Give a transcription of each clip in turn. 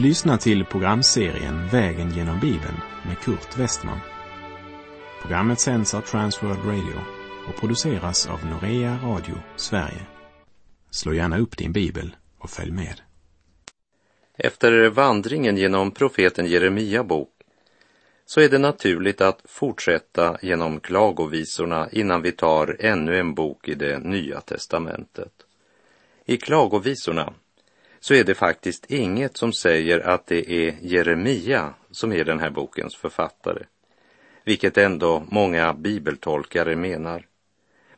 Du lyssnar till programserien Vägen genom Bibeln med Kurt Westman. Programmet sänds av Transworld Radio och produceras av Norea Radio Sverige. Slå gärna upp din bibel och följ med. Efter vandringen genom profeten Jeremia bok så är det naturligt att fortsätta genom klagovisorna innan vi tar ännu en bok i det nya testamentet. I klagovisorna så är det faktiskt inget som säger att det är Jeremia som är den här bokens författare, vilket ändå många bibeltolkare menar,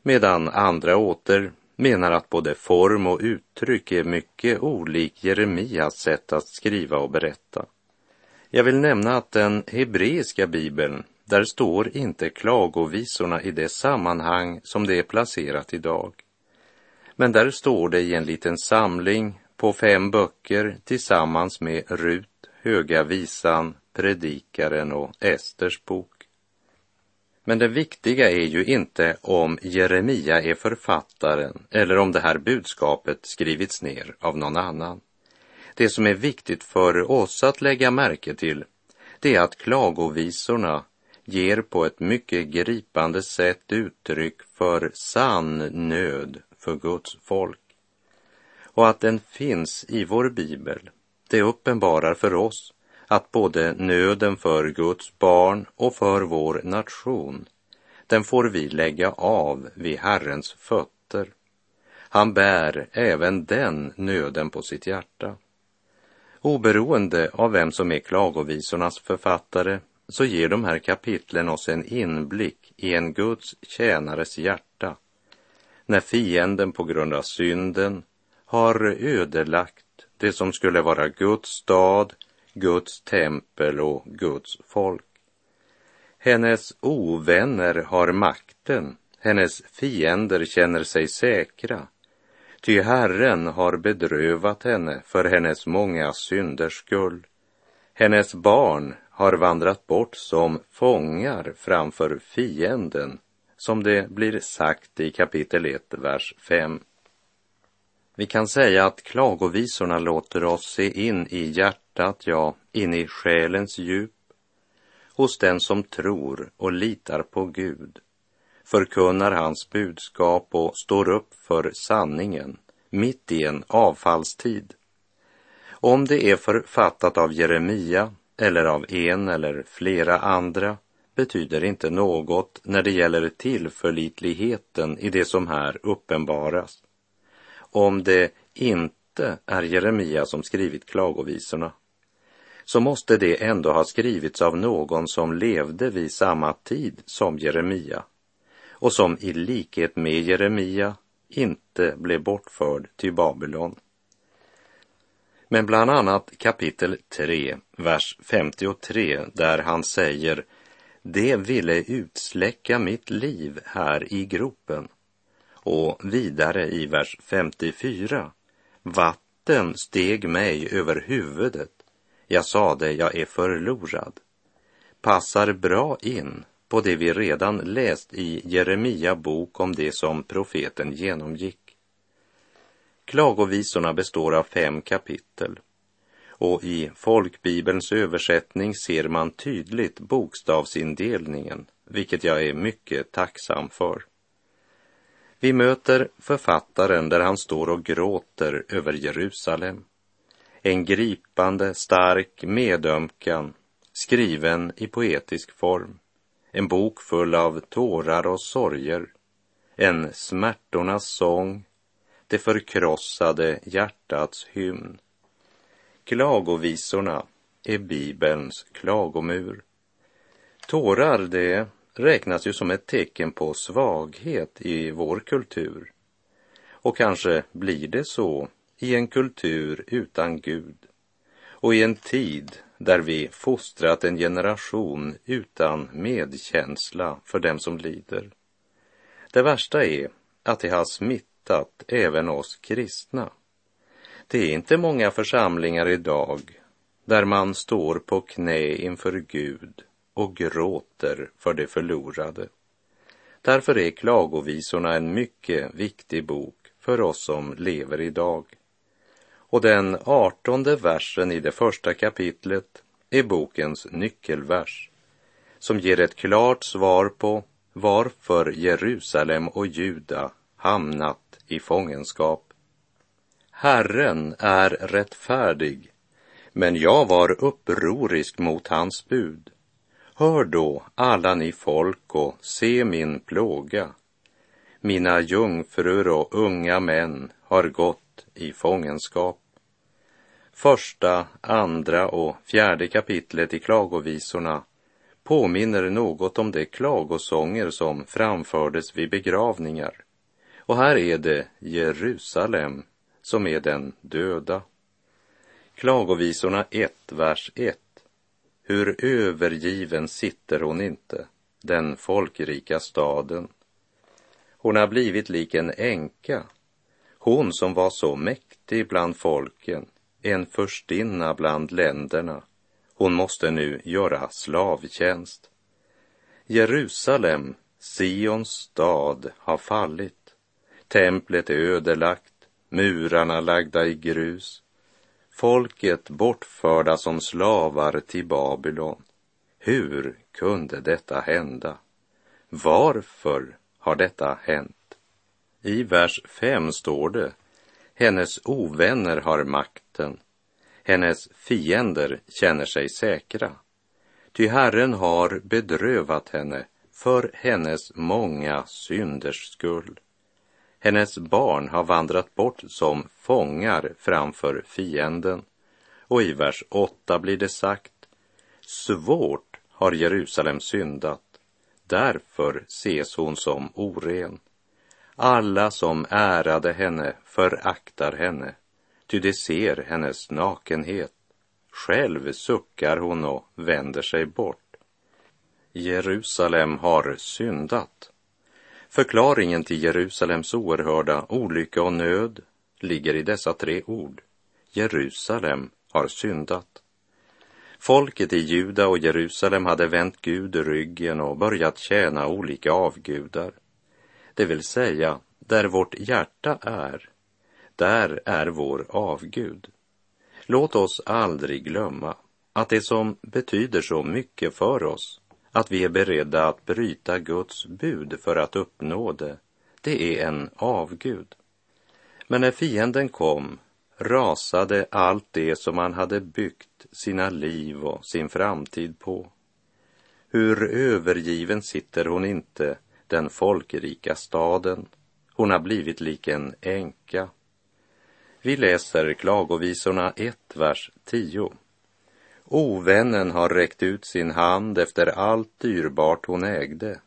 medan andra åter menar att både form och uttryck är mycket olik Jeremias sätt att skriva och berätta. Jag vill nämna att den hebreiska bibeln, där står inte klagovisorna i det sammanhang som det är placerat idag. Men där står det i en liten samling på fem böcker tillsammans med Rut, Höga visan, Predikaren och Esters bok. Men det viktiga är ju inte om Jeremia är författaren eller om det här budskapet skrivits ner av någon annan. Det som är viktigt för oss att lägga märke till, det är att klagovisorna ger på ett mycket gripande sätt uttryck för sann nöd för Guds folk. Och att den finns i vår bibel, det uppenbarar för oss att både nöden för Guds barn och för vår nation, den får vi lägga av vid Herrens fötter. Han bär även den nöden på sitt hjärta. Oberoende av vem som är klagovisornas författare så ger de här kapitlen oss en inblick i en Guds tjänares hjärta när fienden på grund av synden har ödelagt det som skulle vara Guds stad, Guds tempel och Guds folk. Hennes ovänner har makten, hennes fiender känner sig säkra, ty Herren har bedrövat henne för hennes många synders skull. Hennes barn har vandrat bort som fångar framför fienden, som det blir sagt i kapitel 1, vers 5. Vi kan säga att klagovisorna låter oss se in i hjärtat, ja, in i själens djup, hos den som tror och litar på Gud, förkunnar hans budskap och står upp för sanningen mitt i en avfallstid. Om det är författat av Jeremia eller av en eller flera andra betyder inte något när det gäller tillförlitligheten i det som här uppenbaras om det inte är Jeremia som skrivit klagovisorna, så måste det ändå ha skrivits av någon som levde vid samma tid som Jeremia och som i likhet med Jeremia inte blev bortförd till Babylon. Men bland annat kapitel 3, vers 53, där han säger Det ville utsläcka mitt liv här i gropen och vidare i vers 54. Vatten steg mig över huvudet. Jag sade, jag är förlorad. Passar bra in på det vi redan läst i Jeremia bok om det som profeten genomgick. Klagovisorna består av fem kapitel och i folkbibelns översättning ser man tydligt bokstavsindelningen, vilket jag är mycket tacksam för. Vi möter författaren där han står och gråter över Jerusalem. En gripande, stark medömkan, skriven i poetisk form. En bok full av tårar och sorger. En smärtornas sång, det förkrossade hjärtats hymn. Klagovisorna är Bibelns klagomur. Tårar, det räknas ju som ett tecken på svaghet i vår kultur. Och kanske blir det så i en kultur utan Gud och i en tid där vi fostrat en generation utan medkänsla för dem som lider. Det värsta är att det har smittat även oss kristna. Det är inte många församlingar idag där man står på knä inför Gud och gråter för det förlorade. Därför är klagovisorna en mycket viktig bok för oss som lever idag. Och den artonde versen i det första kapitlet är bokens nyckelvers som ger ett klart svar på varför Jerusalem och Juda hamnat i fångenskap. Herren är rättfärdig, men jag var upprorisk mot hans bud. Hör då, alla ni folk, och se min plåga. Mina jungfrur och unga män har gått i fångenskap. Första, andra och fjärde kapitlet i klagovisorna påminner något om de klagosånger som framfördes vid begravningar. Och här är det Jerusalem som är den döda. Klagovisorna 1, vers 1. Hur övergiven sitter hon inte, den folkrika staden. Hon har blivit lik en änka, hon som var så mäktig bland folken, en förstinna bland länderna. Hon måste nu göra slavtjänst. Jerusalem, Sions stad, har fallit. Templet är ödelagt, murarna lagda i grus. Folket bortförda som slavar till Babylon. Hur kunde detta hända? Varför har detta hänt? I vers 5 står det, hennes ovänner har makten, hennes fiender känner sig säkra. Ty Herren har bedrövat henne för hennes många synders skull. Hennes barn har vandrat bort som fångar framför fienden. Och i vers 8 blir det sagt, svårt har Jerusalem syndat, därför ses hon som oren. Alla som ärade henne föraktar henne, ty de ser hennes nakenhet. Själv suckar hon och vänder sig bort. Jerusalem har syndat. Förklaringen till Jerusalems oerhörda olycka och nöd ligger i dessa tre ord. Jerusalem har syndat. Folket i Juda och Jerusalem hade vänt Gud ryggen och börjat tjäna olika avgudar. Det vill säga, där vårt hjärta är, där är vår avgud. Låt oss aldrig glömma att det som betyder så mycket för oss, att vi är beredda att bryta Guds bud för att uppnå det, det är en avgud. Men när fienden kom rasade allt det som han hade byggt sina liv och sin framtid på. Hur övergiven sitter hon inte, den folkrika staden. Hon har blivit lik en änka. Vi läser Klagovisorna 1, vers 10. Ovännen har räckt ut sin hand efter allt dyrbart hon ägde.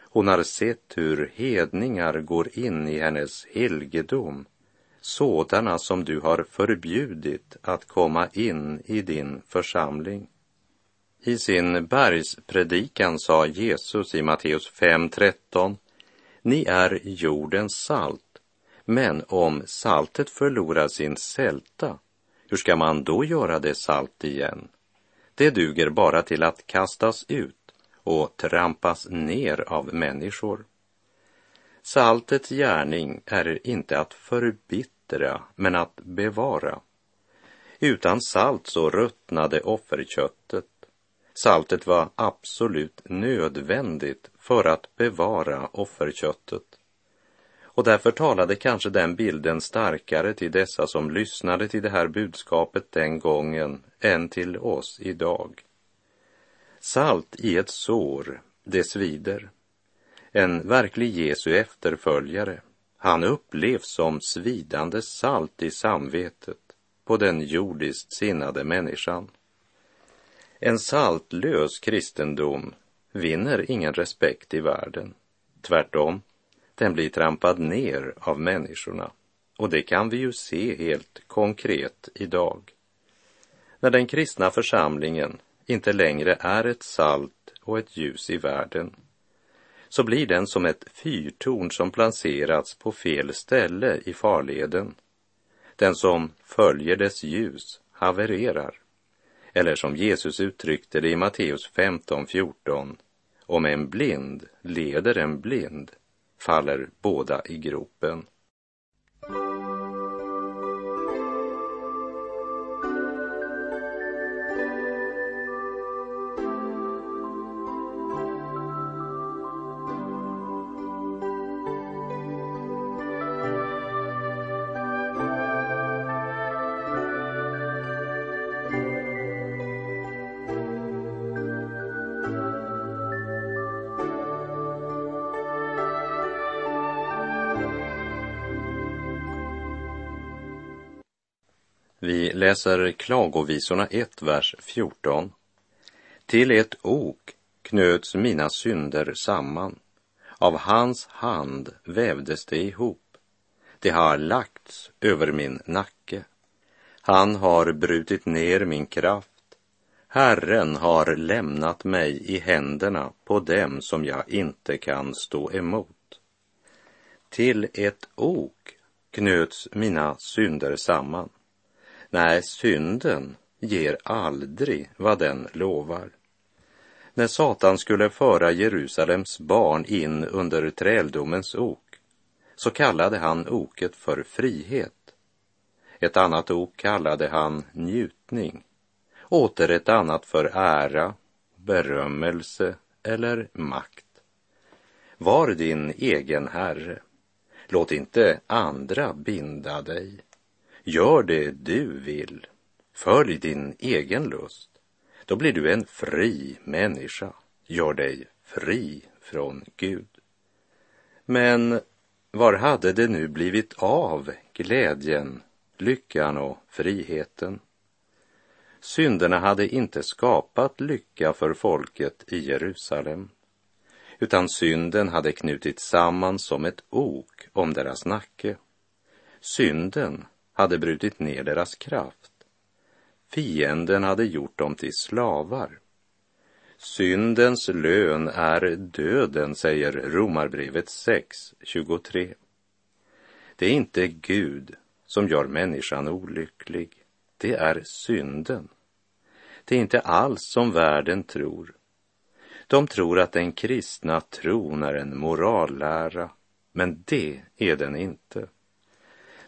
Hon har sett hur hedningar går in i hennes helgedom, sådana som du har förbjudit att komma in i din församling. I sin bergspredikan sa Jesus i Matteus 5.13 Ni är jordens salt. Men om saltet förlorar sin sälta, hur ska man då göra det salt igen? Det duger bara till att kastas ut och trampas ner av människor. Saltets gärning är inte att förbittra, men att bevara. Utan salt så ruttnade offerköttet. Saltet var absolut nödvändigt för att bevara offerköttet. Och därför talade kanske den bilden starkare till dessa som lyssnade till det här budskapet den gången än till oss idag. Salt i ett sår, det svider. En verklig Jesu efterföljare, han upplevs som svidande salt i samvetet på den jordiskt sinnade människan. En saltlös kristendom vinner ingen respekt i världen. Tvärtom, den blir trampad ner av människorna. Och det kan vi ju se helt konkret idag. När den kristna församlingen inte längre är ett salt och ett ljus i världen, så blir den som ett fyrtorn som placerats på fel ställe i farleden. Den som följer dess ljus havererar. Eller som Jesus uttryckte det i Matteus 15.14, om en blind leder en blind faller båda i gropen. Vi läser Klagovisorna 1, vers 14. Till ett ok knöts mina synder samman. Av hans hand vävdes det ihop. Det har lagts över min nacke. Han har brutit ner min kraft. Herren har lämnat mig i händerna på dem som jag inte kan stå emot. Till ett ok knöts mina synder samman. Nej, synden ger aldrig vad den lovar. När Satan skulle föra Jerusalems barn in under träldomens ok så kallade han oket för frihet. Ett annat ok kallade han njutning. Åter ett annat för ära, berömmelse eller makt. Var din egen herre. Låt inte andra binda dig. Gör det du vill. Följ din egen lust. Då blir du en fri människa. Gör dig fri från Gud. Men var hade det nu blivit av glädjen, lyckan och friheten? Synderna hade inte skapat lycka för folket i Jerusalem, utan synden hade knutit samman som ett ok om deras nacke. Synden hade brutit ner deras kraft. Fienden hade gjort dem till slavar. Syndens lön är döden, säger Romarbrevet 6.23. Det är inte Gud som gör människan olycklig. Det är synden. Det är inte alls som världen tror. De tror att den kristna tron är en morallära, men det är den inte.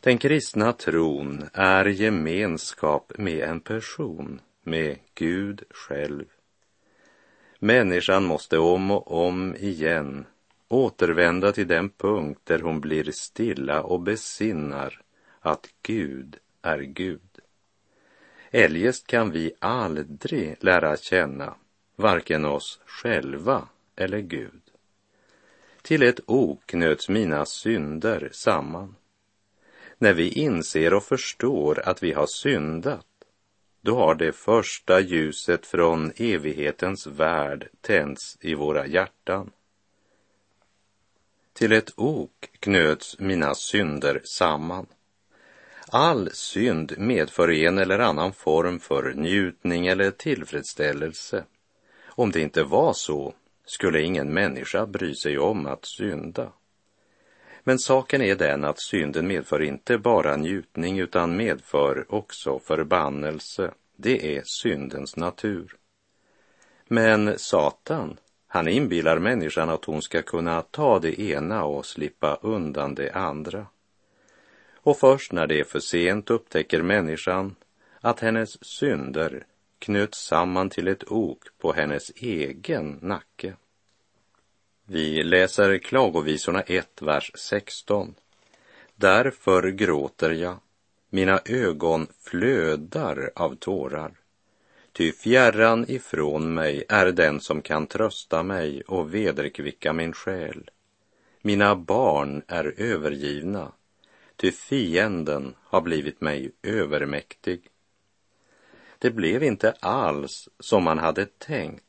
Den kristna tron är gemenskap med en person, med Gud själv. Människan måste om och om igen återvända till den punkt där hon blir stilla och besinnar att Gud är Gud. Eljest kan vi aldrig lära känna varken oss själva eller Gud. Till ett ok knöts mina synder samman. När vi inser och förstår att vi har syndat, då har det första ljuset från evighetens värld tänts i våra hjärtan. Till ett ok knöts mina synder samman. All synd medför en eller annan form för njutning eller tillfredsställelse. Om det inte var så skulle ingen människa bry sig om att synda. Men saken är den att synden medför inte bara njutning utan medför också förbannelse. Det är syndens natur. Men Satan, han inbillar människan att hon ska kunna ta det ena och slippa undan det andra. Och först när det är för sent upptäcker människan att hennes synder knöts samman till ett ok på hennes egen nacke. Vi läser Klagovisorna 1, vers 16. Därför gråter jag, mina ögon flödar av tårar. Ty fjärran ifrån mig är den som kan trösta mig och vederkvicka min själ. Mina barn är övergivna, ty fienden har blivit mig övermäktig. Det blev inte alls som man hade tänkt.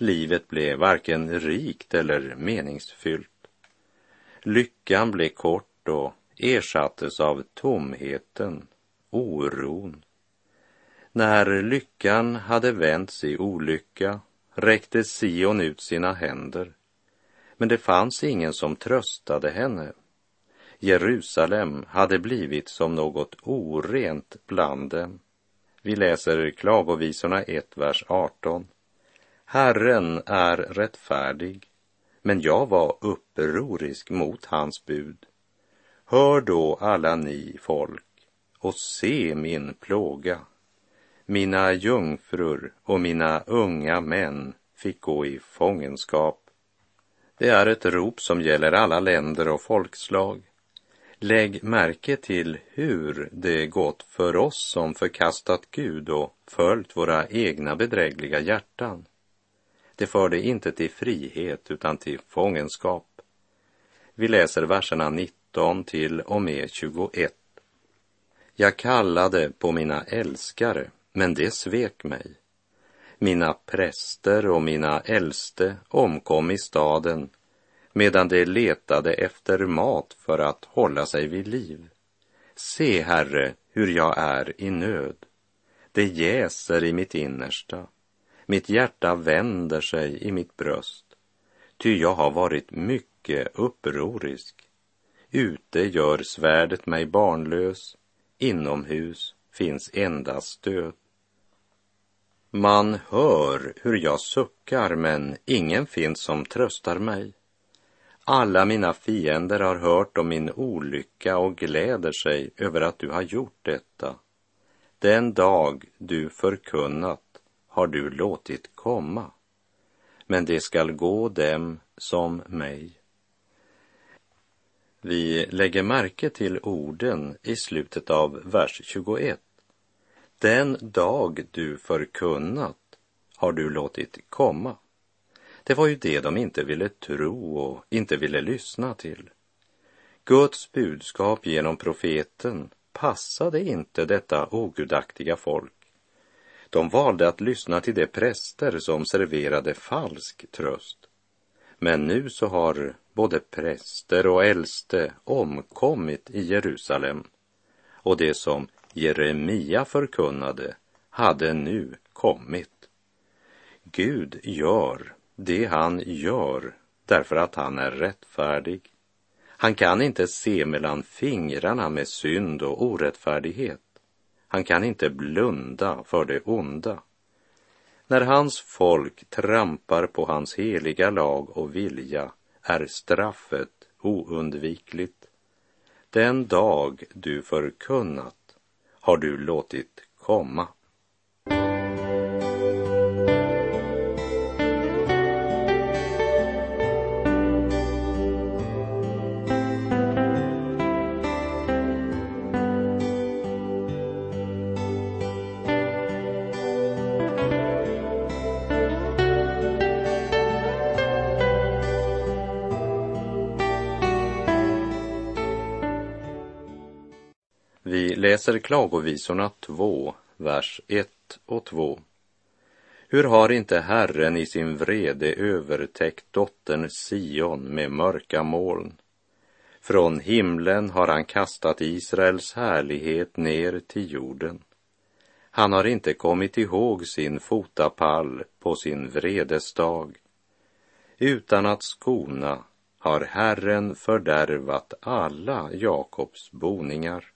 Livet blev varken rikt eller meningsfyllt. Lyckan blev kort och ersattes av tomheten, oron. När lyckan hade vänts i olycka räckte Sion ut sina händer, men det fanns ingen som tröstade henne. Jerusalem hade blivit som något orent bland dem. Vi läser Klagovisorna 1, vers 18. Herren är rättfärdig, men jag var upprorisk mot hans bud. Hör då alla ni folk och se min plåga. Mina jungfrur och mina unga män fick gå i fångenskap. Det är ett rop som gäller alla länder och folkslag. Lägg märke till hur det gått för oss som förkastat Gud och följt våra egna bedrägliga hjärtan. Det förde inte till frihet utan till fångenskap. Vi läser verserna 19 till och med 21. Jag kallade på mina älskare, men det svek mig. Mina präster och mina äldste omkom i staden medan de letade efter mat för att hålla sig vid liv. Se, Herre, hur jag är i nöd. Det jäser i mitt innersta. Mitt hjärta vänder sig i mitt bröst. Ty jag har varit mycket upprorisk. Ute gör svärdet mig barnlös. Inomhus finns endast död. Man hör hur jag suckar, men ingen finns som tröstar mig. Alla mina fiender har hört om min olycka och gläder sig över att du har gjort detta. Den dag du förkunnat har du låtit komma, men det skall gå dem som mig. Vi lägger märke till orden i slutet av vers 21. Den dag du förkunnat har du låtit komma. Det var ju det de inte ville tro och inte ville lyssna till. Guds budskap genom profeten passade inte detta ogudaktiga folk. De valde att lyssna till de präster som serverade falsk tröst. Men nu så har både präster och äldste omkommit i Jerusalem och det som Jeremia förkunnade hade nu kommit. Gud gör det han gör därför att han är rättfärdig. Han kan inte se mellan fingrarna med synd och orättfärdighet. Han kan inte blunda för det onda. När hans folk trampar på hans heliga lag och vilja är straffet oundvikligt. Den dag du förkunnat har du låtit komma. Vi läser Klagovisorna 2, vers 1 och 2. Hur har inte Herren i sin vrede övertäckt dottern Sion med mörka moln? Från himlen har han kastat Israels härlighet ner till jorden. Han har inte kommit ihåg sin fotapall på sin vredesdag. Utan att skona har Herren fördärvat alla Jakobs boningar.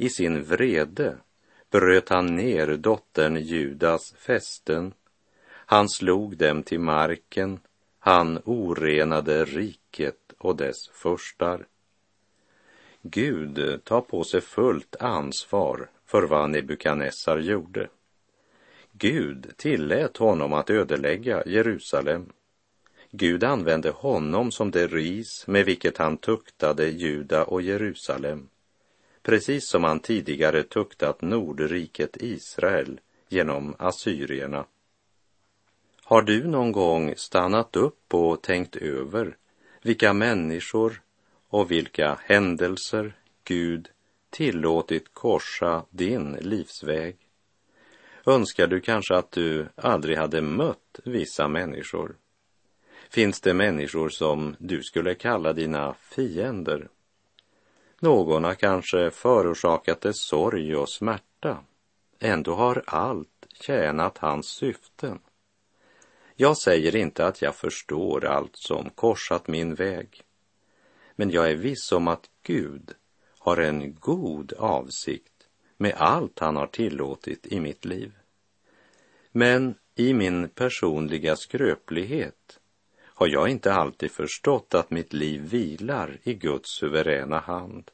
I sin vrede bröt han ner dottern Judas fästen. Han slog dem till marken. Han orenade riket och dess förstar. Gud tar på sig fullt ansvar för vad Nebukadnessar gjorde. Gud tillät honom att ödelägga Jerusalem. Gud använde honom som det ris med vilket han tuktade Juda och Jerusalem precis som han tidigare tuktat Nordriket Israel genom assyrierna. Har du någon gång stannat upp och tänkt över vilka människor och vilka händelser Gud tillåtit korsa din livsväg? Önskar du kanske att du aldrig hade mött vissa människor? Finns det människor som du skulle kalla dina fiender? Någon har kanske förorsakat dig sorg och smärta. Ändå har allt tjänat hans syften. Jag säger inte att jag förstår allt som korsat min väg. Men jag är viss om att Gud har en god avsikt med allt han har tillåtit i mitt liv. Men i min personliga skröplighet har jag inte alltid förstått att mitt liv vilar i Guds suveräna hand.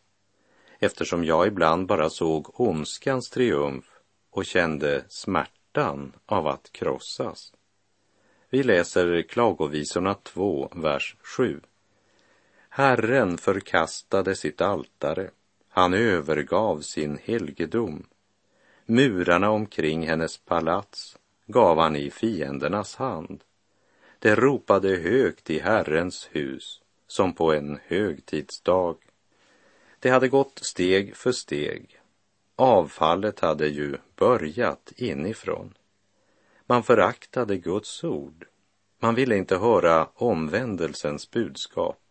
Eftersom jag ibland bara såg ondskans triumf och kände smärtan av att krossas. Vi läser Klagovisorna 2, vers 7. Herren förkastade sitt altare, han övergav sin helgedom. Murarna omkring hennes palats gav han i fiendernas hand. Det ropade högt i Herrens hus som på en högtidsdag. Det hade gått steg för steg. avfallet hade ju börjat inifrån. Man föraktade Guds ord. Man ville inte höra omvändelsens budskap.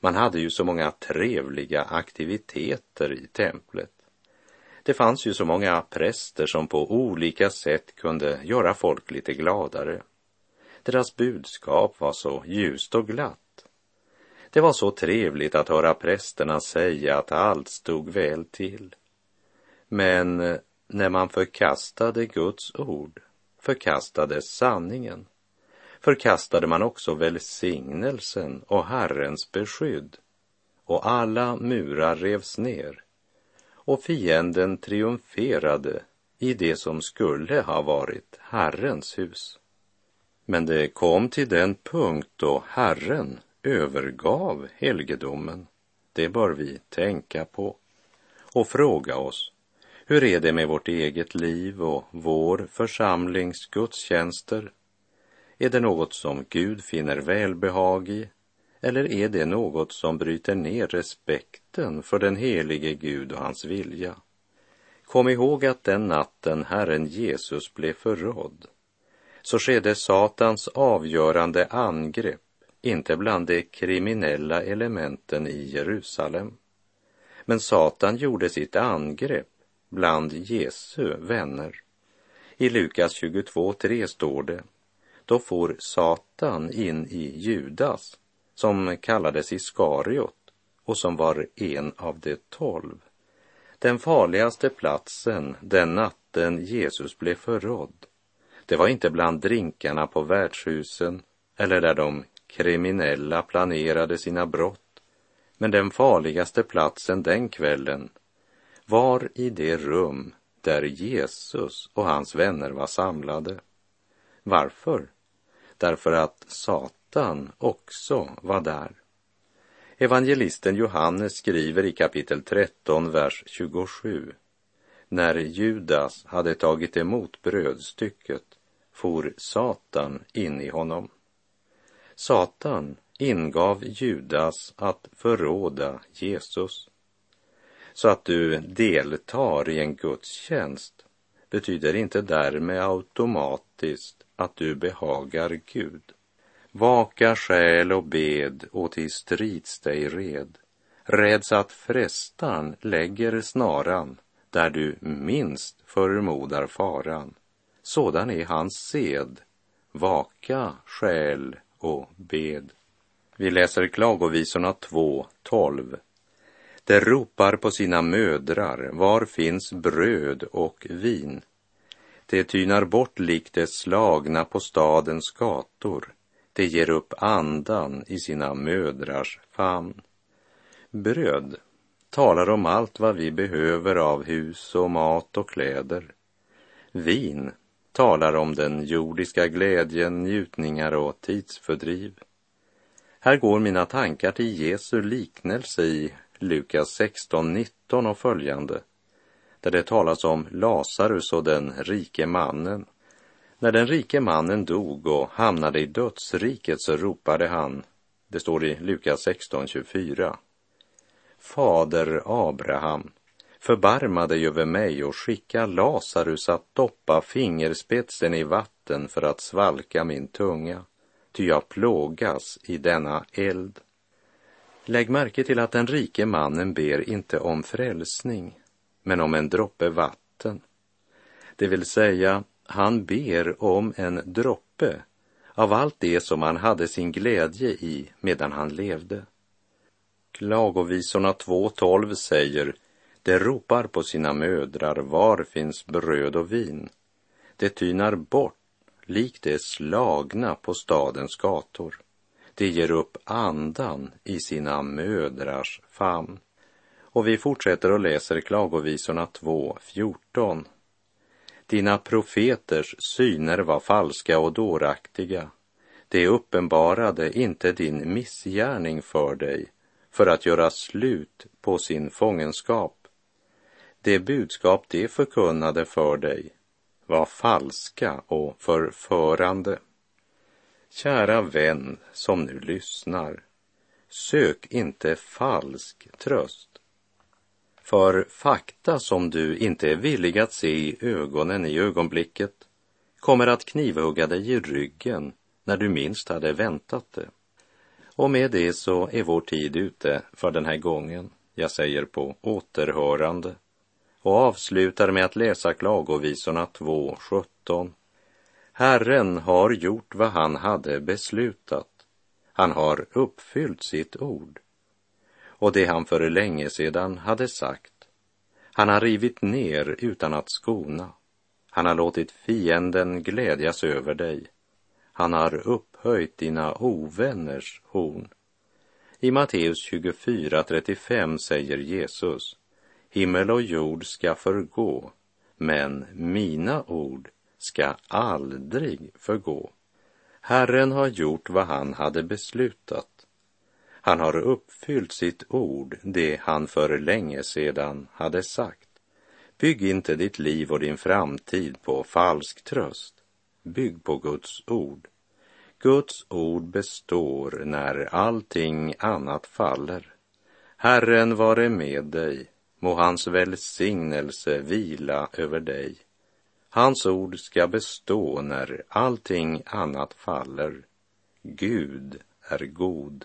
Man hade ju så många trevliga aktiviteter i templet. Det fanns ju så många präster som på olika sätt kunde göra folk lite gladare. Deras budskap var så ljust och glatt. Det var så trevligt att höra prästerna säga att allt stod väl till. Men eh, när man förkastade Guds ord, förkastades sanningen, förkastade man också välsignelsen och Herrens beskydd och alla murar revs ner och fienden triumferade i det som skulle ha varit Herrens hus. Men det kom till den punkt då Herren övergav helgedomen. Det bör vi tänka på och fråga oss, hur är det med vårt eget liv och vår församlings gudstjänster? Är det något som Gud finner välbehag i eller är det något som bryter ner respekten för den helige Gud och hans vilja? Kom ihåg att den natten Herren Jesus blev förrådd så skedde Satans avgörande angrepp inte bland de kriminella elementen i Jerusalem. Men Satan gjorde sitt angrepp bland Jesu vänner. I Lukas 22.3 står det, då får Satan in i Judas, som kallades Iskariot och som var en av de tolv. Den farligaste platsen den natten Jesus blev förrådd, det var inte bland drinkarna på värdshusen eller där de kriminella planerade sina brott, men den farligaste platsen den kvällen var i det rum där Jesus och hans vänner var samlade. Varför? Därför att Satan också var där. Evangelisten Johannes skriver i kapitel 13, vers 27. När Judas hade tagit emot brödstycket for Satan in i honom. Satan ingav Judas att förråda Jesus. Så att du deltar i en gudstjänst betyder inte därmed automatiskt att du behagar Gud. Vaka själ och bed och till strids dig red. Räds att frestan lägger snaran där du minst förmodar faran. Sådan är hans sed. Vaka själ och bed. Vi läser Klagovisorna 2, 12. Det ropar på sina mödrar, var finns bröd och vin? Det tynar bort likt det slagna på stadens gator. Det ger upp andan i sina mödrars famn. Bröd talar om allt vad vi behöver av hus och mat och kläder. Vin talar om den jordiska glädjen, njutningar och tidsfördriv. Här går mina tankar till Jesu liknelse i Lukas 16, 19 och följande, där det talas om Lazarus och den rike mannen. När den rike mannen dog och hamnade i dödsriket så ropade han, det står i Lukas 16, 24, Fader Abraham, förbarma dig över mig och skicka Lazarus att doppa fingerspetsen i vatten för att svalka min tunga, ty jag plågas i denna eld. Lägg märke till att den rike mannen ber inte om frälsning, men om en droppe vatten. Det vill säga, han ber om en droppe av allt det som han hade sin glädje i medan han levde. Klagovisorna 2.12 säger de ropar på sina mödrar, var finns bröd och vin? Det tynar bort, likt det slagna på stadens gator. Det ger upp andan i sina mödrars famn. Och vi fortsätter och läser Klagovisorna 2, 14. Dina profeters syner var falska och dåraktiga. De uppenbarade inte din missgärning för dig för att göra slut på sin fångenskap det budskap de förkunnade för dig var falska och förförande. Kära vän som nu lyssnar, sök inte falsk tröst. För fakta som du inte är villig att se i ögonen i ögonblicket kommer att knivhugga dig i ryggen när du minst hade väntat det. Och med det så är vår tid ute för den här gången. Jag säger på återhörande och avslutar med att läsa Klagovisorna 2.17. Herren har gjort vad han hade beslutat. Han har uppfyllt sitt ord och det han för länge sedan hade sagt. Han har rivit ner utan att skona. Han har låtit fienden glädjas över dig. Han har upphöjt dina ovänners horn. I Matteus 24.35 säger Jesus, himmel och jord ska förgå, men mina ord ska aldrig förgå. Herren har gjort vad han hade beslutat. Han har uppfyllt sitt ord, det han för länge sedan hade sagt. Bygg inte ditt liv och din framtid på falsk tröst. Bygg på Guds ord. Guds ord består när allting annat faller. Herren vare med dig, må hans välsignelse vila över dig. Hans ord ska bestå när allting annat faller. Gud är god.